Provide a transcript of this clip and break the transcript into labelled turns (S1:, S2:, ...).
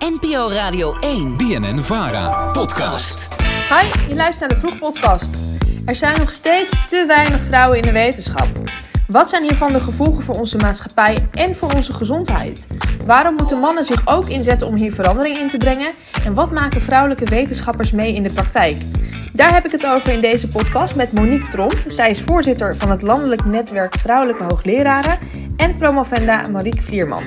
S1: NPO Radio 1.
S2: BNN Vara.
S3: Podcast.
S4: Hi, je luistert naar de Vroeg Podcast. Er zijn nog steeds te weinig vrouwen in de wetenschap. Wat zijn hiervan de gevolgen voor onze maatschappij en voor onze gezondheid? Waarom moeten mannen zich ook inzetten om hier verandering in te brengen? En wat maken vrouwelijke wetenschappers mee in de praktijk? Daar heb ik het over in deze podcast met Monique Tromp. Zij is voorzitter van het Landelijk Netwerk Vrouwelijke Hoogleraren en promovenda Marieke Vlierman.